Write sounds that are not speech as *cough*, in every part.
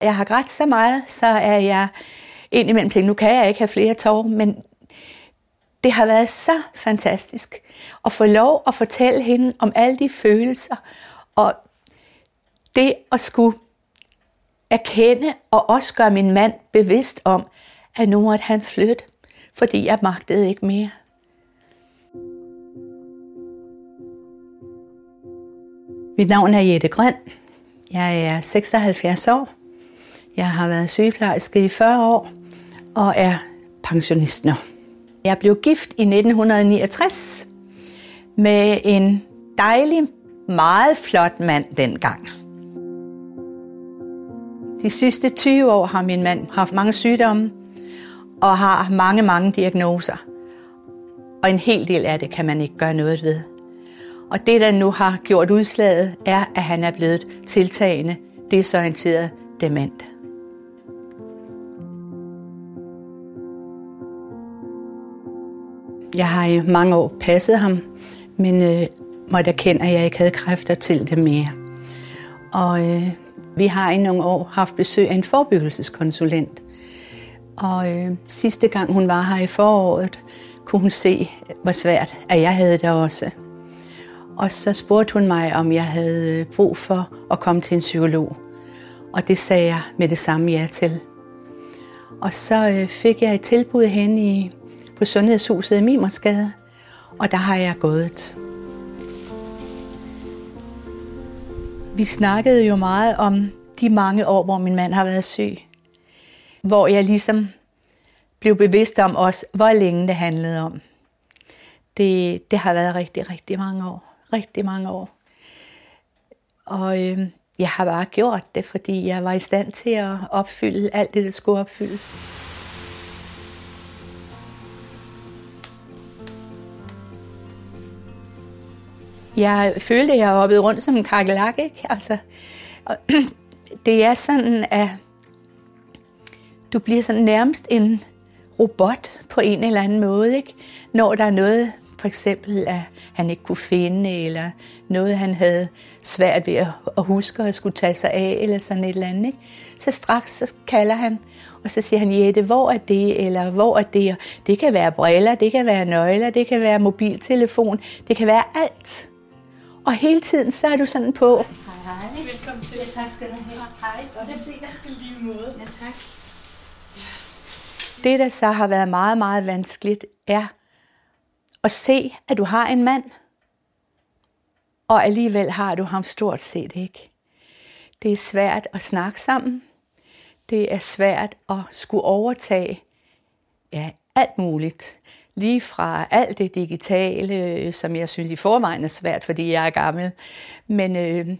Jeg har grædt så meget, så er jeg indimellem tænkt, nu kan jeg ikke have flere tårer, men det har været så fantastisk at få lov at fortælle hende om alle de følelser, og det at skulle erkende og også gøre min mand bevidst om, at nu måtte han flytte, fordi jeg magtede ikke mere. Mit navn er Jette Grøn. Jeg er 76 år. Jeg har været sygeplejerske i 40 år og er pensionist nu. Jeg blev gift i 1969 med en dejlig, meget flot mand dengang. De sidste 20 år har min mand haft mange sygdomme og har mange, mange diagnoser. Og en hel del af det kan man ikke gøre noget ved. Og det, der nu har gjort udslaget, er, at han er blevet tiltagende desorienteret dement. Jeg har i mange år passet ham, men øh, måtte erkende, at jeg ikke havde kræfter til det mere. Og øh, vi har i nogle år haft besøg af en forebyggelseskonsulent. Og øh, sidste gang hun var her i foråret, kunne hun se, hvor svært at jeg havde det også. Og så spurgte hun mig, om jeg havde øh, brug for at komme til en psykolog. Og det sagde jeg med det samme ja til. Og så øh, fik jeg et tilbud hen i, på Sundhedshuset i Mimersgade, og der har jeg gået. Vi snakkede jo meget om de mange år, hvor min mand har været syg. Hvor jeg ligesom blev bevidst om også, hvor længe det handlede om. Det, det har været rigtig, rigtig mange år rigtig mange år. Og øh, jeg har bare gjort det, fordi jeg var i stand til at opfylde alt det, der skulle opfyldes. Jeg følte, at jeg hoppede rundt som en kakelak, ikke? Altså, og, *clears throat* det er sådan, at du bliver sådan nærmest en robot på en eller anden måde, ikke? Når der er noget, for eksempel, at han ikke kunne finde, eller noget, han havde svært ved at huske og skulle tage sig af, eller sådan et eller andet. Ikke? Så straks så kalder han, og så siger han, Jette, hvor er det, eller hvor er det? Det kan være briller, det kan være nøgler, det kan være mobiltelefon, det kan være alt. Og hele tiden så er du sådan på. Hej, hej. Velkommen til. Ja, tak skal du have. Hej, godt at se dig. I lige måde. Ja, tak. Det, der så har været meget, meget vanskeligt, er og se, at du har en mand, og alligevel har du ham stort set ikke. Det er svært at snakke sammen. Det er svært at skulle overtage ja, alt muligt. Lige fra alt det digitale, som jeg synes i forvejen er svært, fordi jeg er gammel. Men øh,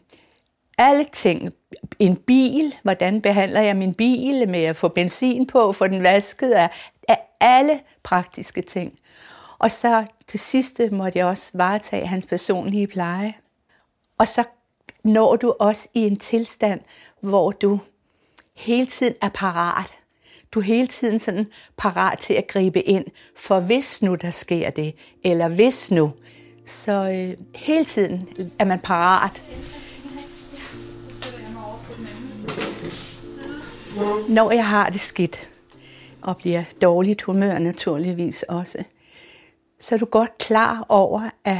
alle ting. En bil, hvordan behandler jeg min bil med at få benzin på, få den vasket, af, af alle praktiske ting. Og så til sidste måtte jeg også varetage hans personlige pleje. Og så når du også i en tilstand, hvor du hele tiden er parat. Du er hele tiden sådan parat til at gribe ind, for hvis nu der sker det, eller hvis nu, så øh, hele tiden er man parat. Når jeg har det skidt, og bliver dårligt humør naturligvis også, så er du godt klar over, at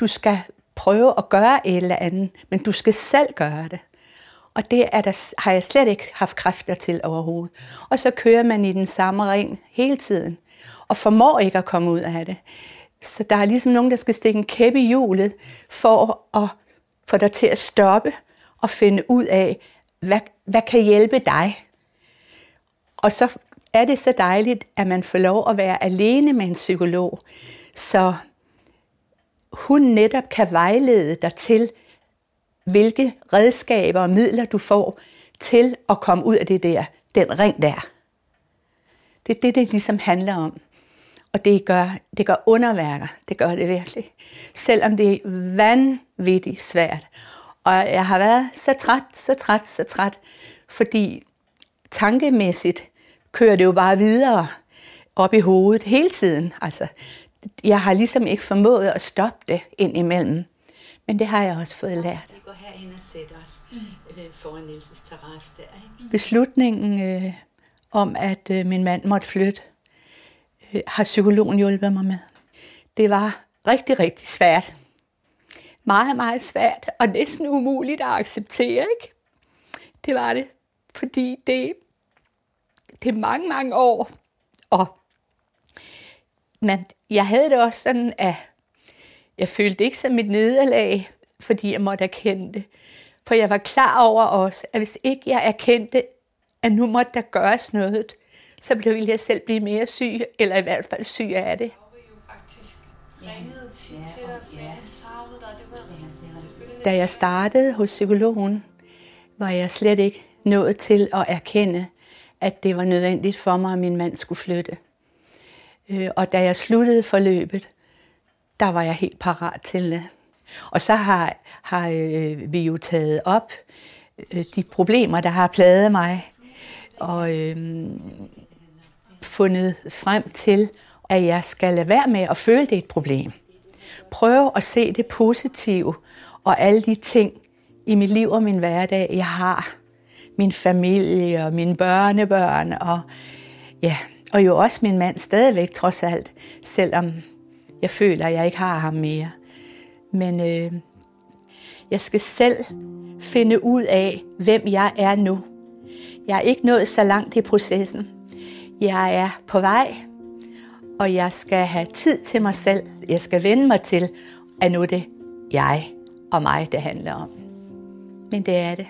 du skal prøve at gøre et eller andet, men du skal selv gøre det. Og det er der, har jeg slet ikke haft kræfter til overhovedet. Og så kører man i den samme ring hele tiden, og formår ikke at komme ud af det. Så der er ligesom nogen, der skal stikke en kæp i hjulet, for at få dig til at stoppe og finde ud af, hvad, hvad kan hjælpe dig. Og så er det så dejligt, at man får lov at være alene med en psykolog, så hun netop kan vejlede dig til, hvilke redskaber og midler du får til at komme ud af det der, den ring der. Det er det, det ligesom handler om. Og det gør, det gør underværker. Det gør det virkelig. Selvom det er vanvittigt svært. Og jeg har været så træt, så træt, så træt, fordi tankemæssigt, kører det jo bare videre op i hovedet hele tiden. Altså, jeg har ligesom ikke formået at stoppe det ind imellem. Men det har jeg også fået lært herind og sætte os mm. øh, foran Nielses terrasse der. Ikke? Beslutningen øh, om, at øh, min mand måtte flytte, øh, har psykologen hjulpet mig med. Det var rigtig, rigtig svært. Meget, meget svært, og næsten umuligt at acceptere, ikke? Det var det, fordi det, det er mange, mange år, og men jeg havde det også sådan, at jeg følte det ikke som et nederlag, fordi jeg måtte erkende det. For jeg var klar over også, at hvis ikke jeg erkendte, at nu måtte der gøres noget, så ville jeg selv blive mere syg, eller i hvert fald syg af det. Da jeg startede hos psykologen, var jeg slet ikke nået til at erkende, at det var nødvendigt for mig, at min mand skulle flytte. Øh, og da jeg sluttede forløbet, der var jeg helt parat til det. Og så har, har øh, vi jo taget op øh, de problemer, der har plaget mig, og øh, fundet frem til, at jeg skal lade være med at føle, det er et problem. Prøve at se det positive og alle de ting i mit liv og min hverdag, jeg har. Min familie og mine børnebørn og ja, og jo også min mand stadigvæk trods alt, selvom jeg føler, at jeg ikke har ham mere. Men øh, jeg skal selv finde ud af, hvem jeg er nu. Jeg er ikke nået så langt i processen. Jeg er på vej, og jeg skal have tid til mig selv. Jeg skal vende mig til, at nu er det jeg og mig, det handler om. Men det er det.